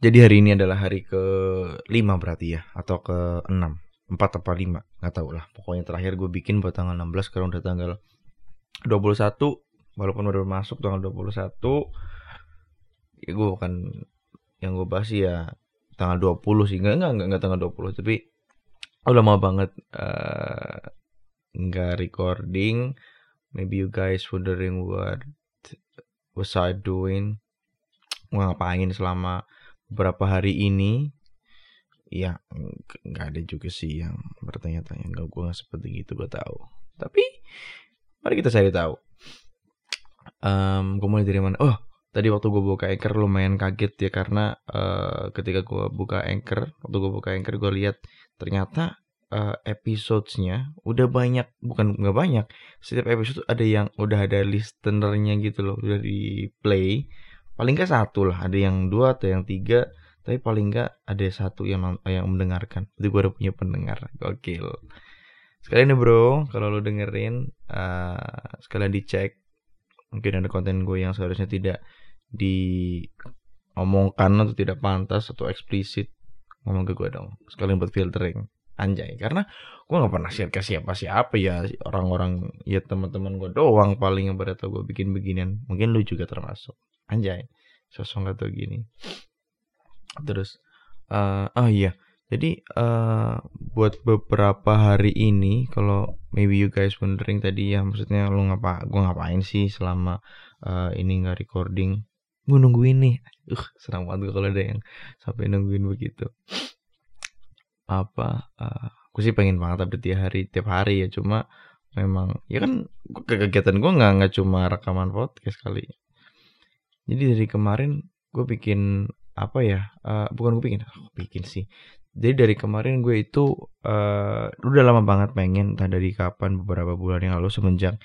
Jadi hari ini adalah hari ke 5 berarti ya atau ke 6 4 apa 5 nggak tahu lah. Pokoknya terakhir gue bikin buat tanggal 16 sekarang udah tanggal 21 walaupun udah masuk tanggal 21 ya gue bukan yang gue bahas ya tanggal 20 sih. Enggak enggak enggak, enggak tanggal 20 tapi udah lama banget uh, recording. Maybe you guys wondering what was I doing? Gue ngapain selama beberapa hari ini ya nggak ada juga sih yang bertanya-tanya. Nggak gue nggak seperti itu gue tahu. Tapi mari kita cari tahu. Um, gue mulai dari mana? Oh tadi waktu gue buka anchor lumayan kaget ya karena uh, ketika gue buka anchor waktu gue buka anchor gue lihat ternyata uh, episodesnya udah banyak bukan nggak banyak setiap episode ada yang udah ada listenernya gitu loh udah di play paling nggak satu lah ada yang dua atau yang tiga tapi paling nggak ada satu yang yang mendengarkan. Itu gue udah punya pendengar gokil. Sekalian nih bro kalau lo dengerin uh, sekalian dicek mungkin ada konten gue yang seharusnya tidak diomongkan atau tidak pantas atau eksplisit ngomong ke gue dong. Sekalian buat filtering. Anjay karena gue nggak pernah share ke siapa siapa ya orang-orang ya teman-teman gue doang paling yang pada gue bikin beginian. Mungkin lu juga termasuk anjay sosok atau gini. Terus uh, oh iya. Jadi uh, buat beberapa hari ini kalau maybe you guys wondering tadi ya maksudnya lu ngapa gua ngapain sih selama uh, ini nggak recording? Gue nungguin nih. Uh senang banget kalau ada yang sampai nungguin begitu. Apa uh, gue sih pengen banget update tiap hari tiap hari ya. Cuma memang ya kan kegiatan gue nggak nggak cuma rekaman podcast kali jadi dari kemarin gue bikin apa ya uh, bukan gue bikin aku bikin sih. Jadi dari kemarin gue itu uh, udah lama banget pengen entah dari kapan beberapa bulan yang lalu semenjak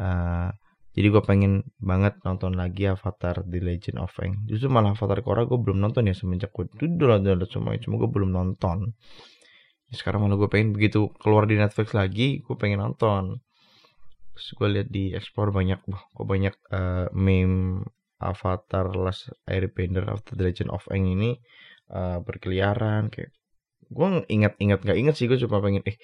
uh, jadi gue pengen banget nonton lagi Avatar The Legend of Aang. Justru malah Avatar Korra gue belum nonton ya semenjak gue itu udah download semuanya cuma gue belum nonton. Ya, sekarang malah gue pengen begitu keluar di Netflix lagi gue pengen nonton. Terus gue lihat di explore banyak wah kok banyak uh, meme Avatar Last Airbender of The Legend of Aang ini uh, berkeliaran kayak gue ingat-ingat gak ingat sih gue cuma pengen eh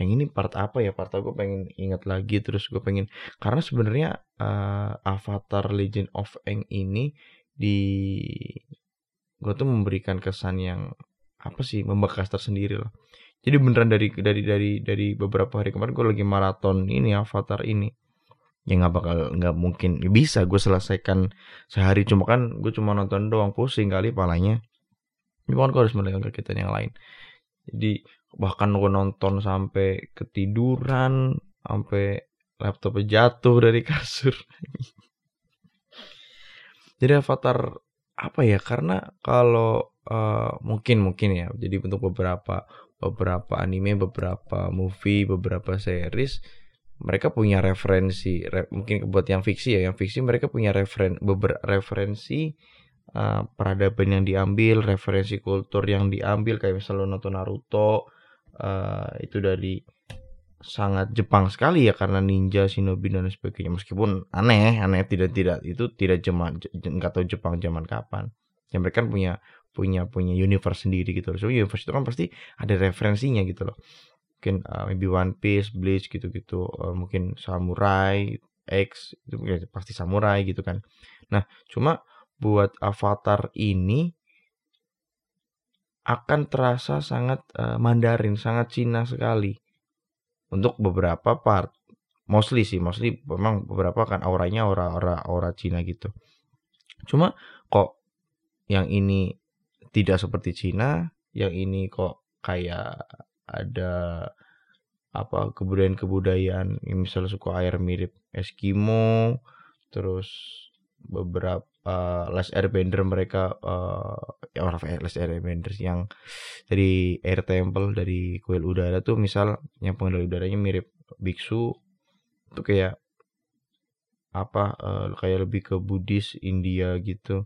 yang ini part apa ya? Part gue pengen ingat lagi terus gue pengen karena sebenarnya uh, Avatar Legend of Aang ini di gue tuh memberikan kesan yang apa sih membekas tersendiri loh. Jadi beneran dari dari dari dari beberapa hari kemarin gue lagi maraton ini Avatar ini ya nggak bakal nggak mungkin. Bisa gue selesaikan sehari. Cuma kan gue cuma nonton doang pusing kali palanya. Cuma kan gue harus melihat kegiatan yang lain. Jadi bahkan gue nonton sampai ketiduran sampai laptop jatuh dari kasur. Jadi avatar apa ya? Karena kalau uh, mungkin mungkin ya. Jadi untuk beberapa beberapa anime beberapa movie beberapa series mereka punya referensi re, mungkin buat yang fiksi ya yang fiksi mereka punya referen beberapa referensi uh, peradaban yang diambil referensi kultur yang diambil kayak misalnya nonton Naruto uh, itu dari sangat Jepang sekali ya karena ninja shinobi dan sebagainya. Meskipun aneh aneh tidak tidak itu tidak zaman nggak tahu Jepang zaman kapan. Yang mereka kan punya punya punya universe sendiri gitu loh. So universe itu kan pasti ada referensinya gitu loh mungkin uh, maybe One Piece, Bleach gitu-gitu, uh, mungkin Samurai X itu ya, pasti samurai gitu kan. Nah, cuma buat Avatar ini akan terasa sangat uh, Mandarin, sangat Cina sekali untuk beberapa part. Mostly sih, mostly memang beberapa kan auranya aura-aura aura Cina gitu. Cuma kok yang ini tidak seperti Cina, yang ini kok kayak ada apa kebudayaan-kebudayaan misalnya suku air mirip Eskimo terus beberapa uh, Les Airbender mereka uh, ya orang Les Airbender yang dari Air Temple dari kuil udara tuh misal yang pengendali udaranya mirip biksu itu kayak apa uh, kayak lebih ke Buddhis India gitu.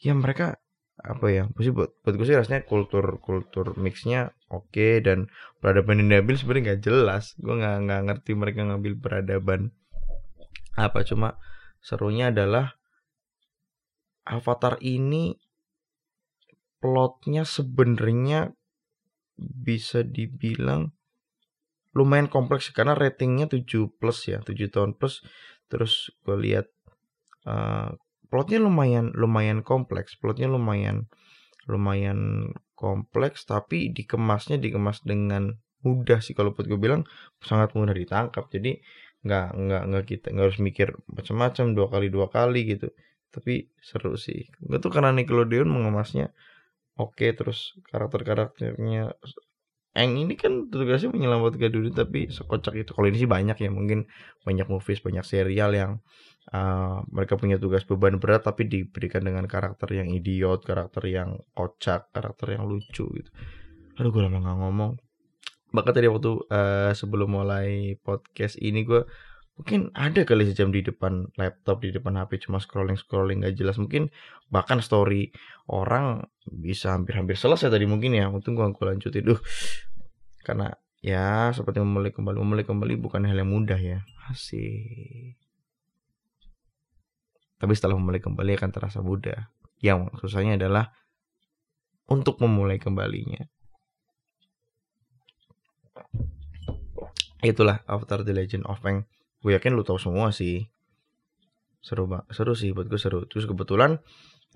Ya mereka apa ya sih buat buat gue sih rasanya kultur kultur mixnya oke okay, dan peradaban yang diambil sebenarnya nggak jelas. Gue nggak nggak ngerti mereka ngambil peradaban apa. Cuma serunya adalah avatar ini plotnya sebenarnya bisa dibilang lumayan kompleks karena ratingnya 7 plus ya 7 tahun plus. Terus gue lihat uh, plotnya lumayan lumayan kompleks plotnya lumayan lumayan kompleks tapi dikemasnya dikemas dengan mudah sih. Kalau buat gue bilang sangat mudah ditangkap. Jadi nggak nggak nggak kita nggak harus mikir macam-macam dua kali dua kali gitu. Tapi seru sih. Gue tuh karena Nickelodeon mengemasnya oke okay, terus karakter karakternya Eng ini kan tugasnya menyelamatkan dunia tapi sekocak itu. Kalau ini sih banyak ya mungkin banyak movies banyak serial yang uh, mereka punya tugas beban berat tapi diberikan dengan karakter yang idiot karakter yang kocak karakter yang lucu gitu. Aduh gue lama gak ngomong. Bahkan tadi waktu uh, sebelum mulai podcast ini gue mungkin ada kali sejam di depan laptop di depan HP cuma scrolling scrolling gak jelas. Mungkin bahkan story orang bisa hampir-hampir selesai tadi mungkin ya. Untung gue gue lanjutin. Duh. Karena ya seperti memulai kembali memulai kembali bukan hal yang mudah ya. Asik tapi setelah memulai kembali akan terasa mudah. Yang susahnya adalah untuk memulai kembalinya. Itulah Avatar The Legend of Aang gue yakin lu tahu semua sih. Seru banget seru sih buat gue seru. Terus kebetulan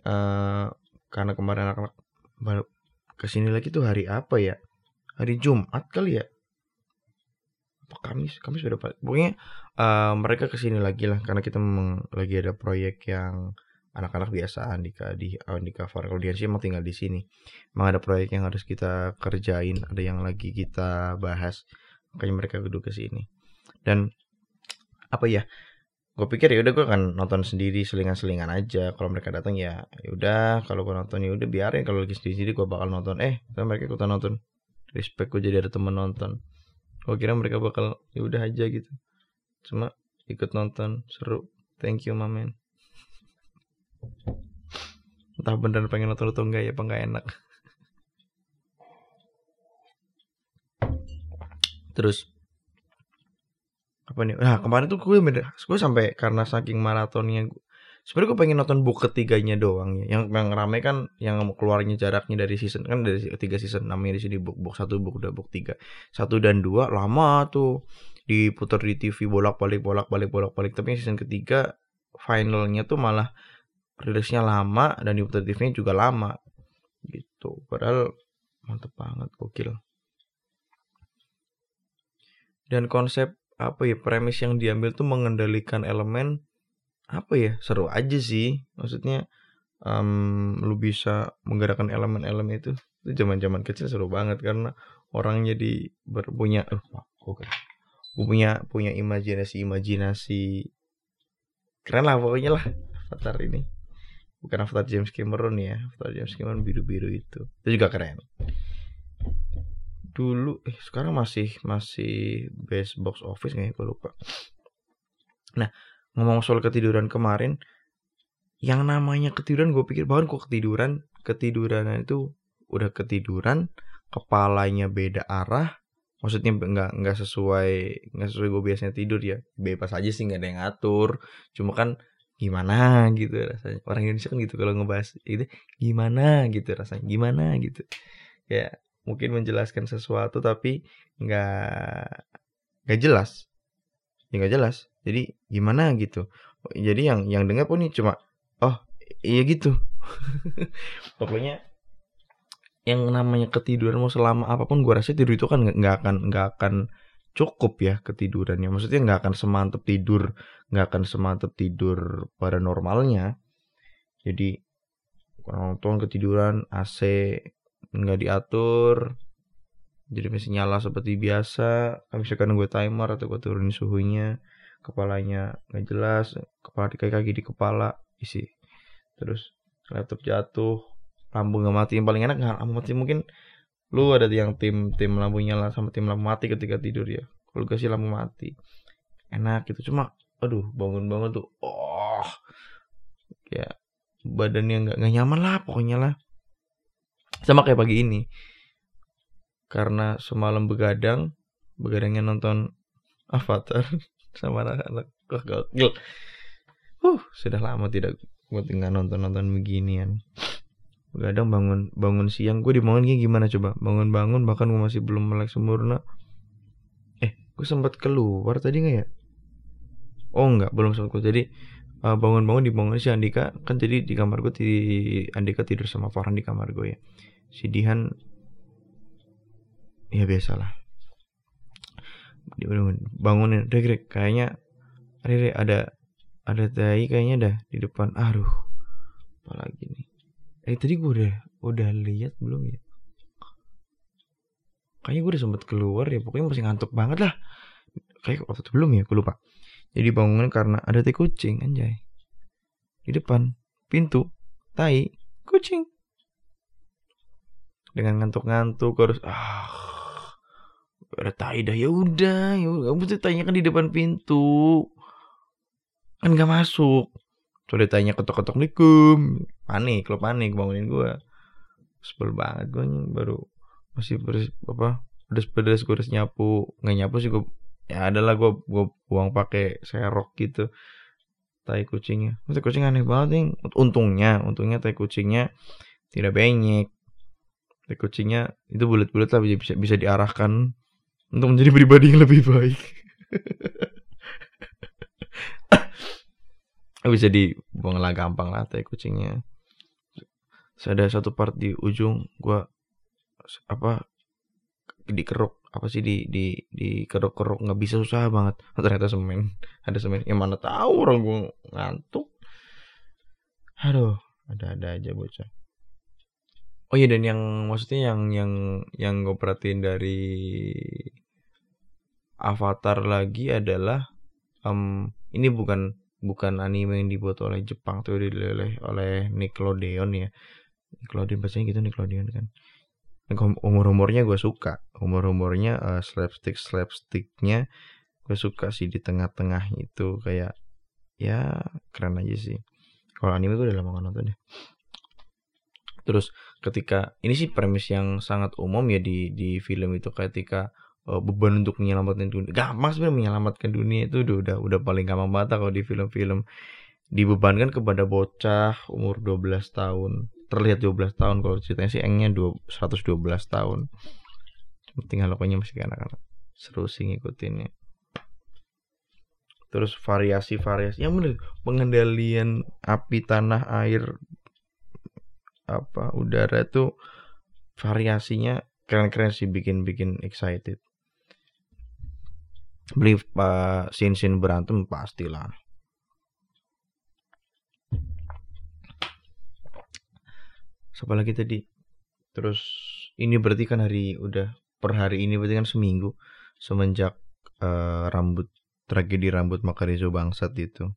uh, karena kemarin anak-anak baru ke sini lagi tuh hari apa ya? Hari Jumat kali ya apa Kamis Kamis sudah pokoknya uh, mereka ke sini lagi lah karena kita memang lagi ada proyek yang anak-anak biasa Andika di Andika Farel sih emang tinggal di sini. Emang ada proyek yang harus kita kerjain ada yang lagi kita bahas. Makanya mereka duduk ke sini dan apa ya gue pikir ya udah gue akan nonton sendiri selingan-selingan aja. Kalau mereka datang ya ya udah. Kalau gue nonton ya udah biarin. Kalau lagi sendiri gue bakal nonton. Eh mereka ikutan nonton. Respect gue jadi ada temen nonton gue kira mereka bakal ya udah aja gitu. Cuma ikut nonton seru. Thank you mamen entah beneran pengen nonton atau enggak ya apa enggak enak. Terus apa nih? Nah kemarin tuh gue gue sampai karena saking maratonnya sebenarnya gue pengen nonton book ketiganya doang ya. Yang yang rame kan yang keluarnya jaraknya dari season kan dari tiga season namanya di sini book book satu book udah book tiga. Satu dan dua lama tuh. Diputar di TV bolak balik bolak balik bolak balik tapi season ketiga finalnya tuh malah rilisnya lama dan diputar TV-nya juga lama. Gitu. Padahal mantep banget gokil. Dan konsep apa ya premis yang diambil tuh mengendalikan elemen apa ya seru aja sih. Maksudnya um, lu bisa menggerakkan elemen-elemen itu. Itu zaman-zaman kecil seru banget karena orang jadi berpunya uh, oke punya punya imajinasi imajinasi. Keren lah pokoknya lah Avatar ini. Bukan Avatar James Cameron ya Avatar James Cameron biru-biru itu. Itu juga keren. Dulu eh sekarang masih masih best box office nggak ya? Gue lupa. Nah ngomong soal ketiduran kemarin yang namanya ketiduran gue pikir bahkan kok ketiduran. Ketiduran itu udah ketiduran kepalanya beda arah. Maksudnya nggak nggak sesuai nggak sesuai gue biasanya tidur ya bebas aja sih nggak ada yang ngatur. Cuma kan gimana gitu rasanya. Orang Indonesia kan gitu kalau ngebahas itu gimana gitu rasanya gimana gitu. Ya mungkin menjelaskan sesuatu tapi nggak nggak jelas. Ya nggak jelas jadi gimana gitu? Jadi yang yang dengar pun ini cuma oh iya gitu. Pokoknya yang namanya ketiduran mau selama apa pun gua rasa tidur itu kan nggak akan nggak akan cukup ya ketidurannya. Maksudnya nggak akan semantep tidur nggak akan semantep tidur pada normalnya jadi nonton ketiduran AC nggak diatur jadi masih nyala seperti biasa. Misalkan gue timer atau gue turunin suhunya kepalanya nggak jelas kepala di kaki, di kepala isi. Terus laptop jatuh lampu nggak mati. Yang paling enak nggak lampu mati mungkin lu ada yang tim tim lampu nyala sama tim lampu mati ketika tidur ya. Kalau gue sih lampu mati. Enak gitu. Cuma aduh bangun bangun tuh oh ya badannya nggak nggak nyaman lah pokoknya lah. Sama kayak pagi ini. Karena semalam begadang begadangnya nonton Avatar sama anak-anak. Gokil uh sudah lama tidak gue tinggal nonton nonton beginian kadang bangun bangun siang. Gue dibangun gimana coba? Bangun bangun bahkan gue masih belum melek sempurna. Eh gue sempat keluar tadi nggak ya? Oh enggak belum sempat jadi uh, bangun-bangun dibangun si Andika. Kan jadi di kamar gue di Andika tidur sama Farhan di kamar gue ya. Si Dihan ya biasalah bangunin. Bangunin Rek, kayaknya Rere ada ada tai kayaknya dah di depan. Aduh apalagi nih. Eh tadi gue udah udah lihat belum ya? Kayaknya gue udah sempet keluar ya. Pokoknya masih ngantuk banget lah. Kayak waktu itu belum ya? Gue lupa. Jadi bangunin karena ada tai kucing anjay. Di depan pintu tai kucing. Dengan ngantuk-ngantuk harus ah ada tai dah ya udah ya udah. Mesti tanya kan di depan pintu. Kan gak masuk. Soalnya tanya ketok-ketok nikum panik lo panik bangunin gue sebel banget gue baru masih beres apa pedes-pedes gue harus nyapu nggak nyapu sih gue ya adalah gue gue buang pakai serok gitu. Tai kucingnya. Tai kucing aneh banget nih untungnya untungnya tai kucingnya tidak banyak tai kucingnya itu bulat-bulat lah bisa bisa diarahkan untuk menjadi pribadi yang lebih baik. Bisa dibuang lah gampang lah tai kucingnya. Terus ada satu part di ujung gua apa dikeruk apa sih di di di keruk-keruk nggak bisa susah banget. Ternyata semen ada semen yang mana tahu orang gua ngantuk. Aduh ada-ada aja bocah. Oh iya dan yang maksudnya yang yang yang gue perhatiin dari Avatar lagi adalah um, ini bukan bukan anime yang dibuat oleh Jepang tuh oleh oleh Nickelodeon ya. Nickelodeon bacanya gitu Nickelodeon kan. Umur umurnya gue suka. Umur umurnya uh, slapstick slapsticknya gue suka sih di tengah-tengah itu. Kayak ya keren aja sih. Kalau anime gue udah lama gak nonton deh terus ketika ini sih premis yang sangat umum ya di di film itu. Ketika uh, beban untuk menyelamatkan dunia. Gampang sebenarnya menyelamatkan dunia itu udah udah, udah paling gampang banget kalau di film-film dibebankan kepada bocah umur 12 tahun. Terlihat 12 tahun kalau ceritanya sih engnya 112 tahun. Tinggal pokoknya masih anak-anak. Seru sih ngikutinnya. Terus variasi-variasi yang bener pengendalian api tanah air apa udara itu variasinya keren-keren sih bikin bikin excited beli uh, sin-sin berantem pastilah. Siapa lagi tadi? Terus ini berarti kan hari udah per hari ini berarti kan seminggu semenjak uh, rambut tragedi rambut Makarizo bangsat itu.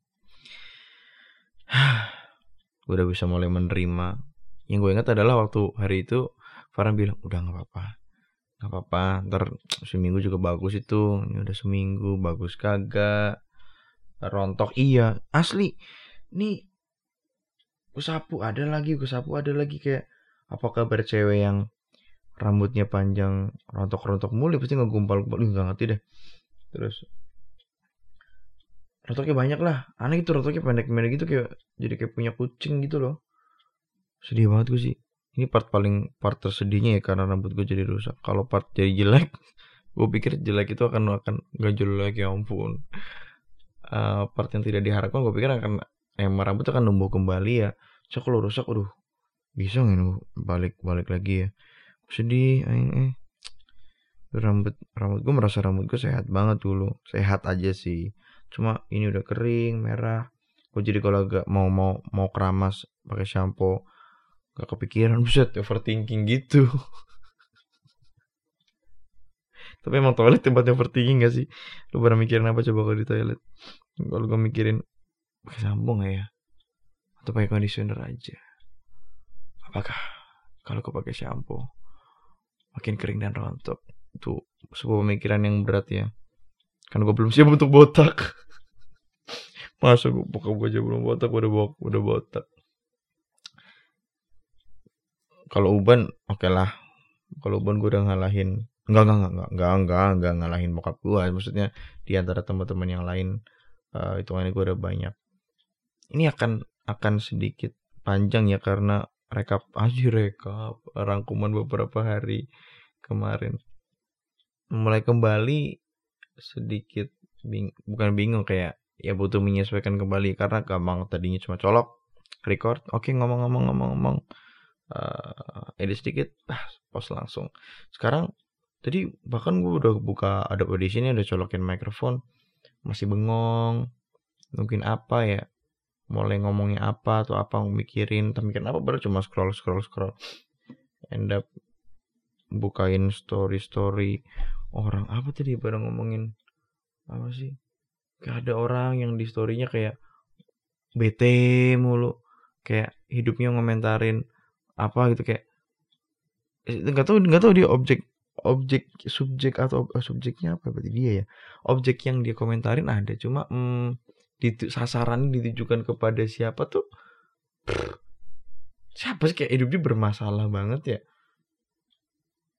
Udah bisa mulai menerima. Yang gue ingat adalah waktu hari itu Farhan bilang udah nggak apa-apa nggak apa-apa ntar seminggu juga bagus itu. Ini udah seminggu bagus kagak? Rontok? Iya asli. Nih gue sapu ada lagi gue sapu ada lagi. Kayak apa kabar cewek yang rambutnya panjang rontok-rontok mulu pasti ngegumpal-gumpal. Nggak ngerti deh. Terus rontoknya banyak lah. Aneh gitu rontoknya pendek-pendek gitu kayak jadi kayak punya kucing gitu loh. Sedih banget gue sih ini part paling part tersedihnya ya karena rambut gue jadi rusak. Kalau part jadi jelek gue pikir jelek itu akan akan gak jelek ya ampun. Uh, part yang tidak diharapkan gue pikir akan yang rambut akan numbuh kembali ya. So kalau rusak aduh bisa nggak balik balik lagi ya. Sedih aing eh. Rambut rambut gue merasa rambut gue sehat banget dulu. Sehat aja sih. Cuma ini udah kering merah. Gue jadi kalau agak mau mau mau keramas pakai shampoo Gak kepikiran buset overthinking gitu. Tapi emang toilet tempatnya overthinking gak sih? Lu pernah mikirin apa coba kalau di toilet? Kalau gue mikirin pakai sambung gak ya. Atau pakai conditioner aja. Apakah kalau gue pakai shampoo Makin kering dan rontok? Itu sebuah pemikiran yang berat ya. Karena gue belum siap untuk botak. Masa gue gue aja belum botak Udah, udah botak kalau Uban oke okay lah kalau Uban gue udah ngalahin enggak enggak enggak enggak enggak enggak ngalahin bokap gue maksudnya di antara teman-teman yang lain uh, hitungannya gue udah banyak. Ini akan akan sedikit panjang ya karena rekap aja rekap rangkuman beberapa hari kemarin. Mulai kembali sedikit bing bukan bingung kayak ya butuh menyesuaikan kembali karena gampang tadinya cuma colok record oke okay, ngomong-ngomong ngomong-ngomong uh, edit sedikit ah post langsung. Sekarang tadi bahkan gue udah buka ada Audition udah colokin mikrofon masih bengong mungkin apa ya mulai ngomongnya apa atau apa mikirin tapi mikirin apa baru cuma scroll scroll scroll. End up bukain story story orang. Apa tadi pada ngomongin? Apa sih? Gak ada orang yang di storynya kayak bete mulu. Kayak hidupnya ngomentarin apa gitu kayak eh, nggak tahu nggak tahu dia objek objek subjek atau oh, subjeknya apa berarti dia ya. Objek yang dia komentarin ada cuma hmm, sasaran ditujukan kepada siapa tuh siapa sih? Kayak hidupnya bermasalah banget ya.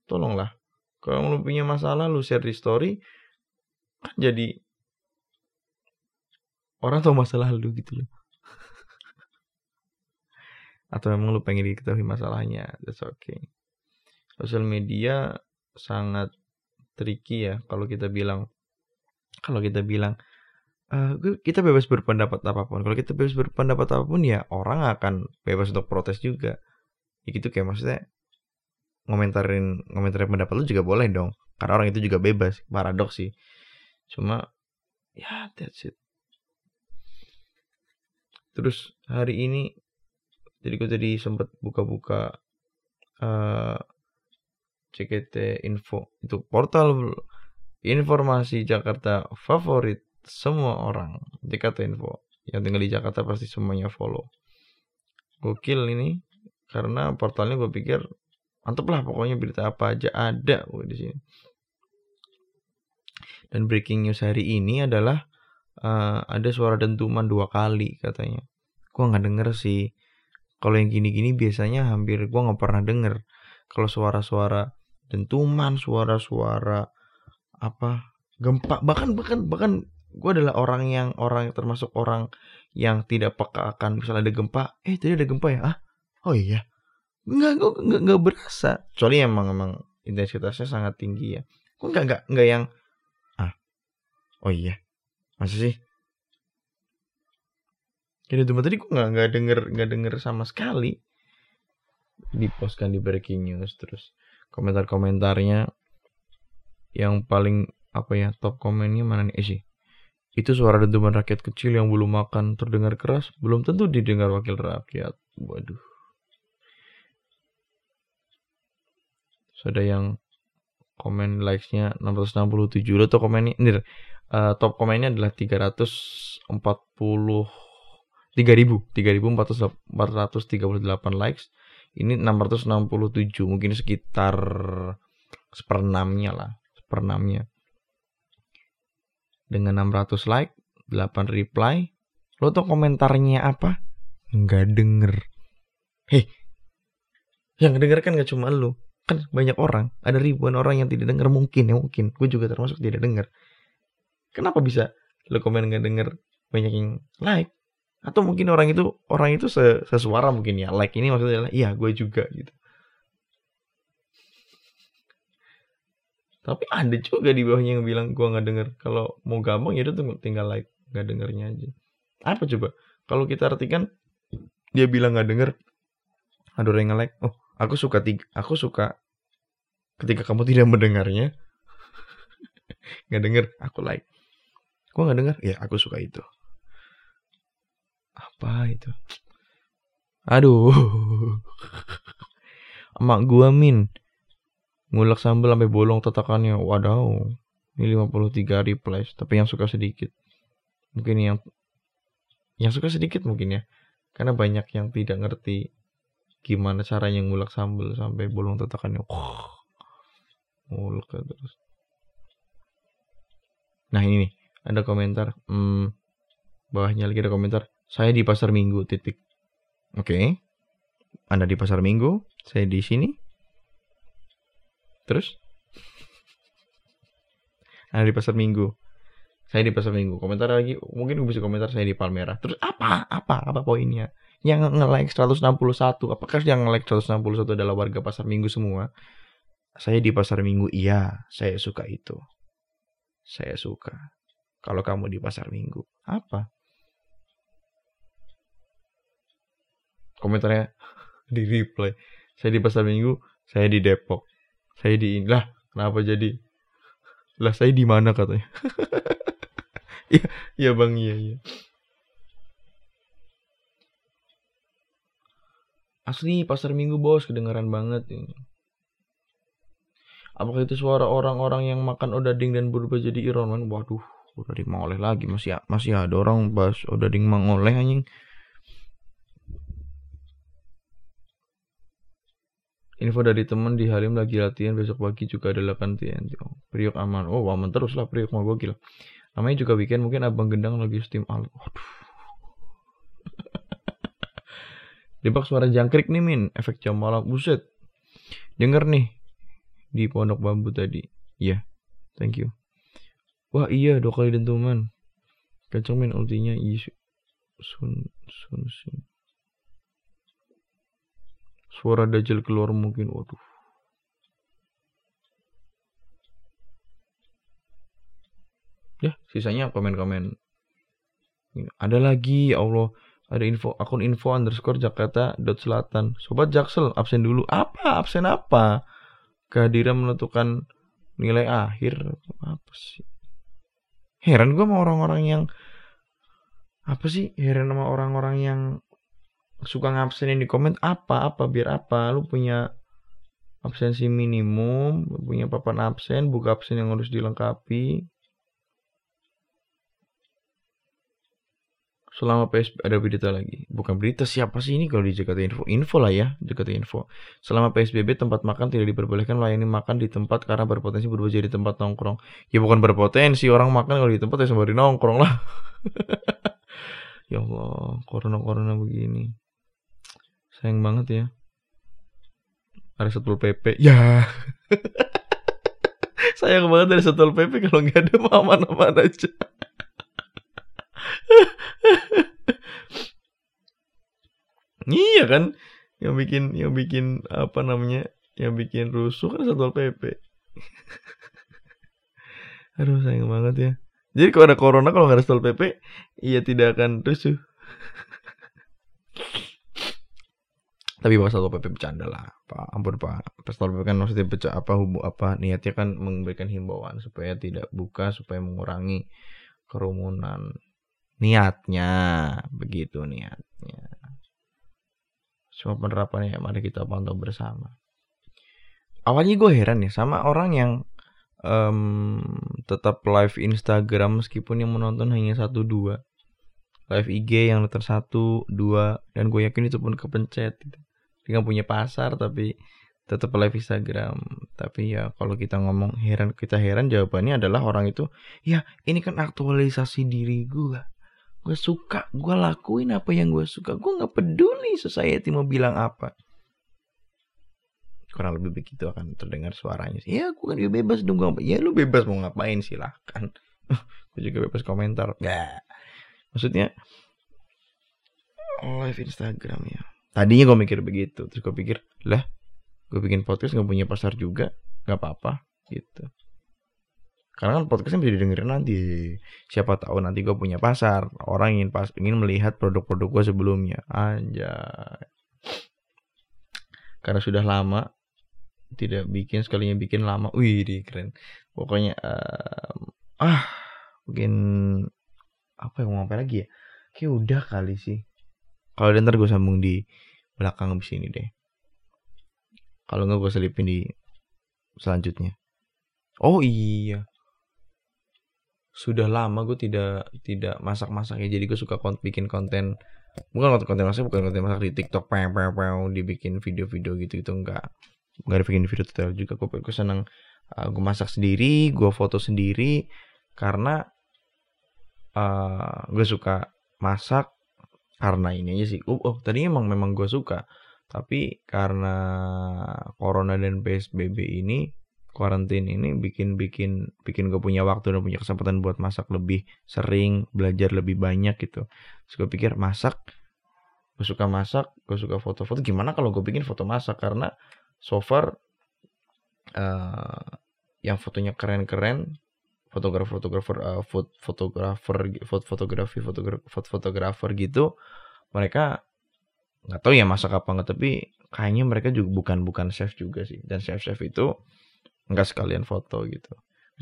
Tolonglah kalau lu punya masalah lu share di story kan jadi orang tahu masalah lu gitu loh atau memang lu pengen diketahui masalahnya that's okay sosial media sangat tricky ya kalau kita bilang kalau kita bilang uh, kita bebas berpendapat apa pun. Kalau kita bebas berpendapat apa pun ya orang akan bebas untuk protes juga. Ya gitu kayak maksudnya ngomentarin ngomentarin pendapat lu juga boleh dong. Karena orang itu juga bebas. Paradoks sih. Cuma ya that's it. Terus hari ini jadi gue tadi sempat buka-buka uh, CKT Info itu portal informasi Jakarta favorit semua orang Jakarta Info. Yang tinggal di Jakarta pasti semuanya follow. Gokil ini karena portalnya gue pikir mantep lah pokoknya berita apa aja ada gue di sini. Dan breaking news hari ini adalah uh, ada suara dentuman dua kali katanya. Gue nggak denger sih kalau yang gini-gini biasanya hampir gue nggak pernah denger. Kalau suara-suara dentuman suara-suara apa gempa bahkan bahkan bahkan gue adalah orang yang orang termasuk orang yang tidak peka akan misalnya ada gempa eh tadi ada gempa ya? Ah oh iya. Nggak gue nggak nggak berasa. Kecuali emang emang intensitasnya sangat tinggi ya. Gue nggak nggak nggak yang ah oh iya. Masa sih Jadi cuma tadi gue nggak denger nggak denger sama sekali. Dipostkan di breaking news terus komentar-komentarnya yang paling apa ya top komennya mana nih? Eh sih. Itu suara dentuman rakyat kecil yang belum makan terdengar keras, belum tentu didengar wakil rakyat. Waduh. Sudah yang komen likes-nya 667 lo tuh komennya? Ini uh, top komennya adalah 340 3000 3438 likes ini 667 mungkin sekitar seperenamnya lah seperenamnya dengan 600 like, 8 reply. Lo tuh komentarnya apa? Nggak denger. Hei, yang denger kan gak cuma lo. Kan banyak orang. Ada ribuan orang yang tidak denger. Mungkin ya mungkin. Gue juga termasuk tidak denger. Kenapa bisa lo komen nggak denger banyak yang like? Atau mungkin orang itu orang itu sesuara mungkin ya. Like ini maksudnya adalah iya gue juga gitu. tapi ada juga di bawahnya yang bilang gua nggak denger. Kalau mau gampang ya udah tinggal like nggak dengernya aja. Apa coba? Kalau kita artikan dia bilang nggak denger ada orang yang like oh aku suka tiga aku suka ketika kamu tidak mendengarnya. Nggak denger aku like. Gua nggak denger? Ya aku suka itu apa itu? Aduh. Emak gua min. Ngulek sambal sampai bolong tatakannya wadaw. Ini 53 replies tapi yang suka sedikit. Mungkin yang yang suka sedikit mungkin ya. Karena banyak yang tidak ngerti gimana caranya ngulek sambal sampai bolong tatakannya ngulek terus. Nah ini nih. Ada komentar. Hmm, bawahnya lagi ada komentar saya di pasar minggu titik oke okay. anda di pasar minggu saya di sini Terus? Ada di pasar minggu. Saya di pasar minggu. Komentar lagi, mungkin bisa komentar saya di Palmera. Terus apa? Apa? Apa poinnya? yang nge-like 161 apakah yang nge-like 161 adalah warga pasar minggu semua saya di pasar minggu iya saya suka itu saya suka kalau kamu di pasar minggu apa komentarnya di reply saya di pasar minggu saya di Depok. Saya di lah kenapa jadi? Lah saya di mana katanya? Iya iya bang iya iya. Asli pasar minggu bos kedengaran banget ini. Apakah itu suara orang-orang yang makan odading dan berubah jadi Iron Man? Waduh odading mangoleh lagi. Masih masih ada orang bahas odading mangoleh anjing Info dari teman di Halim lagi latihan besok pagi juga ada latihan TNT. Oh, Priok aman. Oh, aman terus lah Priok mau gokil. Namanya juga weekend mungkin Abang Gendang lagi steam al. Waduh. Debak suara jangkrik nih Min, efek jam malam. Buset. Denger nih di pondok bambu tadi. Iya. Yeah. Thank you. Wah iya dua kali dentuman. Kenceng min ultinya isu. Sun sun sun. Suara Dajjal keluar mungkin. Waduh. Ya, sisanya komen-komen. Ada lagi, ya Allah. Ada info akun info underscore Jakarta dot Selatan. Sobat Jaksel absen dulu. Apa? Absen apa? Kehadiran menentukan nilai akhir apa sih? Heran gue sama orang-orang yang apa sih? Heran sama orang-orang yang suka ngabsenin di komen apa? Apa? Biar apa? Lu punya absensi minimum punya papan absen buka absen yang harus dilengkapi. Selama PSBB ada berita lagi. Bukan berita siapa sih ini? Kalau di Jakarta Info info lah ya Jakarta Info. Selama PSBB tempat makan tidak diperbolehkan melayani makan di tempat karena berpotensi berubah jadi tempat nongkrong. Ya bukan berpotensi orang makan kalau di tempat ya sembari nongkrong lah. Ya Allah corona corona begini sayang banget ya. Ada satpol pp ya. Sayang banget ada satpol pp kalau nggak ada aman-aman aja. Iya kan? Yang bikin yang bikin apa namanya? Yang bikin rusuh kan satpol pp aduh sayang banget ya. Jadi kalau ada corona kalau nggak ada satpol pp iya tidak akan rusuh tapi pas satpol pp bercanda lah. Pak ampun pak. Satpol pp kan maksudnya baca apa hubu apa niatnya kan memberikan himbauan supaya tidak buka supaya mengurangi kerumunan. Niatnya begitu niatnya. Semua penerapannya mari kita pantau bersama. Awalnya gue heran ya sama orang yang um, tetap live Instagram meskipun yang menonton hanya satu dua. Live IG yang nonton satu dua dan gue yakin itu pun kepencet gitu nggak punya pasar tapi tetap live Instagram. Tapi ya kalau kita ngomong heran kita heran jawabannya adalah orang itu ya ini kan aktualisasi diri gue gue suka gue lakuin apa yang gue suka. Gue nggak peduli society mau bilang apa. Kurang lebih begitu akan terdengar suaranya ya gue kan bebas dong gue ya lu bebas mau ngapain silahkan gue juga bebas komentar. Ya maksudnya live Instagram ya tadinya gue mikir begitu terus gue pikir lah gue bikin podcast nggak punya pasar juga nggak apa-apa gitu. Karena kan podcastnya bisa didengerin nanti. Siapa tahu nanti gue punya pasar orang ingin pas ingin melihat produk-produk gue sebelumnya. Anjay. Karena sudah lama tidak bikin sekalinya bikin lama. Wih di keren. Pokoknya um, ah mungkin apa yang mau ngapain lagi ya? Kayak udah kali sih kalau ntar gue sambung di belakang abis ini deh. Kalau nggak gue selipin di selanjutnya. Oh iya. Sudah lama gue tidak tidak masak-masak ya. Jadi gue suka kont bikin konten bukan konten konten masak bukan konten masak di TikTok pew pew pew dibikin video-video gitu itu enggak enggak ada bikin video tutorial juga gue gue seneng uh, gue masak sendiri gue foto sendiri karena uh, gue suka masak karena ini aja sih. Oh, oh tadinya emang memang gue suka. Tapi karena corona dan PSBB ini, karantin ini bikin bikin bikin gue punya waktu dan punya kesempatan buat masak lebih sering, belajar lebih banyak gitu. Terus gue pikir masak gue suka masak gue suka foto-foto gimana kalau gue bikin foto masak karena so far uh, yang fotonya keren-keren fotografer-fotografer uh, fotografer fotografi fotografer fotografer gitu mereka nggak tahu ya masak apa nggak tapi kayaknya mereka juga bukan bukan chef juga sih. Dan chef chef itu nggak sekalian foto gitu.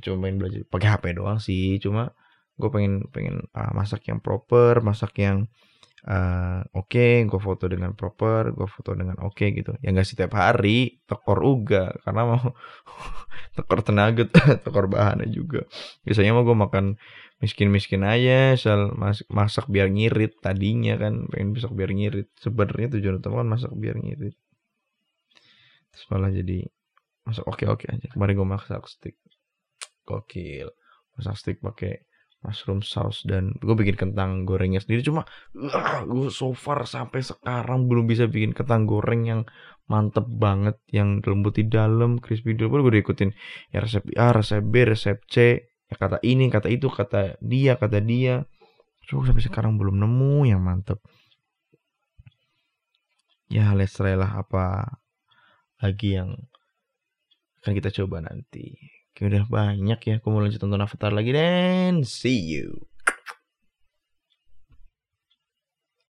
Cuma main belajar pakai HP doang sih cuma gue pengen pengen uh, masak yang proper masak yang uh, oke okay, gue foto dengan proper gue foto dengan oke okay, gitu. Ya nggak setiap hari tekor uga karena mau tekor tenaga tekor bahannya juga. Biasanya mau gue makan miskin-miskin aja asal mas masak biar ngirit tadinya kan pengen masak biar ngirit. Sebenarnya tujuan utama kan masak biar ngirit. Terus malah jadi masak oke oke aja. Kemarin gue masak stick gokil. Masak stick pakai mushroom sauce dan gue bikin kentang gorengnya sendiri. Cuma uh, gue so far sampai sekarang belum bisa bikin kentang goreng yang mantep banget yang lembut di dalam crispy di dalam. Gue udah ikutin ya resep A resep B resep C ya kata ini kata itu kata dia kata dia. So sampai sekarang belum nemu yang mantep. Ya let's try lah apa lagi yang akan kita coba nanti Oke udah banyak ya. Aku mau lanjut tonton Avatar lagi dan see you.